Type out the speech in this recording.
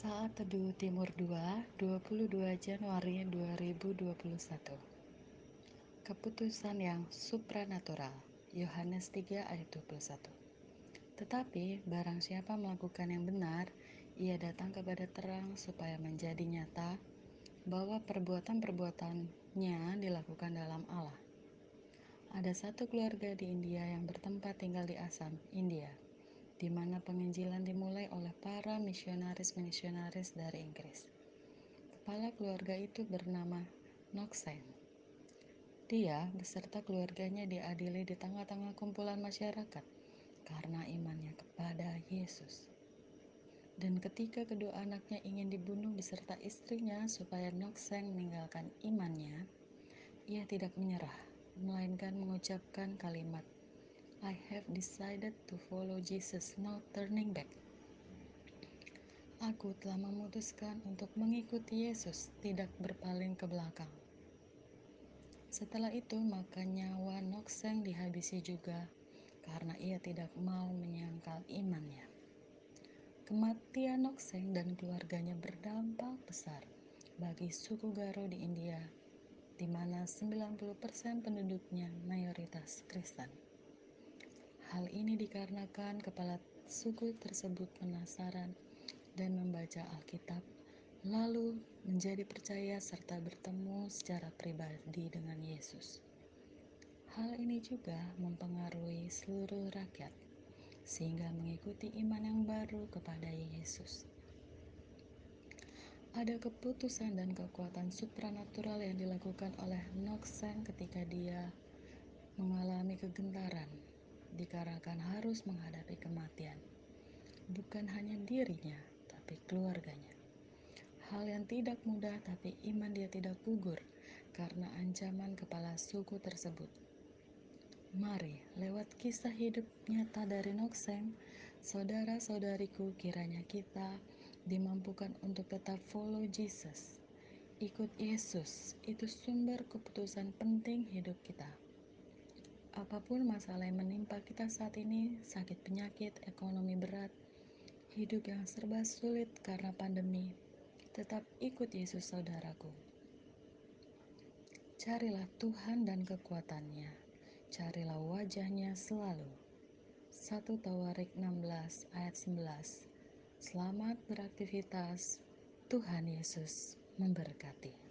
Saat Teduh Timur 2, 22 Januari 2021 Keputusan yang supranatural Yohanes 3 ayat 21 Tetapi barang siapa melakukan yang benar, ia datang kepada terang supaya menjadi nyata bahwa perbuatan-perbuatannya dilakukan dalam Allah. Ada satu keluarga di India yang bertempat tinggal di Assam, India di mana penginjilan dimulai oleh para misionaris-misionaris dari Inggris. Kepala keluarga itu bernama Noxen. Dia beserta keluarganya diadili di tengah-tengah kumpulan masyarakat karena imannya kepada Yesus. Dan ketika kedua anaknya ingin dibunuh beserta istrinya supaya Noxen meninggalkan imannya, ia tidak menyerah, melainkan mengucapkan kalimat I have decided to follow Jesus, no turning back. Aku telah memutuskan untuk mengikuti Yesus, tidak berpaling ke belakang. Setelah itu, maka nyawa Nokseng dihabisi juga karena ia tidak mau menyangkal imannya. Kematian Nokseng dan keluarganya berdampak besar bagi suku Garo di India, di mana 90% penduduknya mayoritas Kristen. Hal ini dikarenakan kepala suku tersebut penasaran dan membaca Alkitab, lalu menjadi percaya serta bertemu secara pribadi dengan Yesus. Hal ini juga mempengaruhi seluruh rakyat, sehingga mengikuti iman yang baru kepada Yesus. Ada keputusan dan kekuatan supranatural yang dilakukan oleh Noxen ketika dia mengalami kegentaran dikarenakan harus menghadapi kematian. Bukan hanya dirinya, tapi keluarganya. Hal yang tidak mudah, tapi iman dia tidak gugur karena ancaman kepala suku tersebut. Mari, lewat kisah hidup nyata dari Nokseng, saudara-saudariku kiranya kita dimampukan untuk tetap follow Jesus. Ikut Yesus, itu sumber keputusan penting hidup kita. Apa pun masalah yang menimpa kita saat ini, sakit penyakit, ekonomi berat, hidup yang serba sulit karena pandemi, tetap ikut Yesus saudaraku. Carilah Tuhan dan kekuatannya, carilah wajahnya selalu. 1 Tawarik 16 ayat 11 Selamat beraktivitas, Tuhan Yesus memberkati.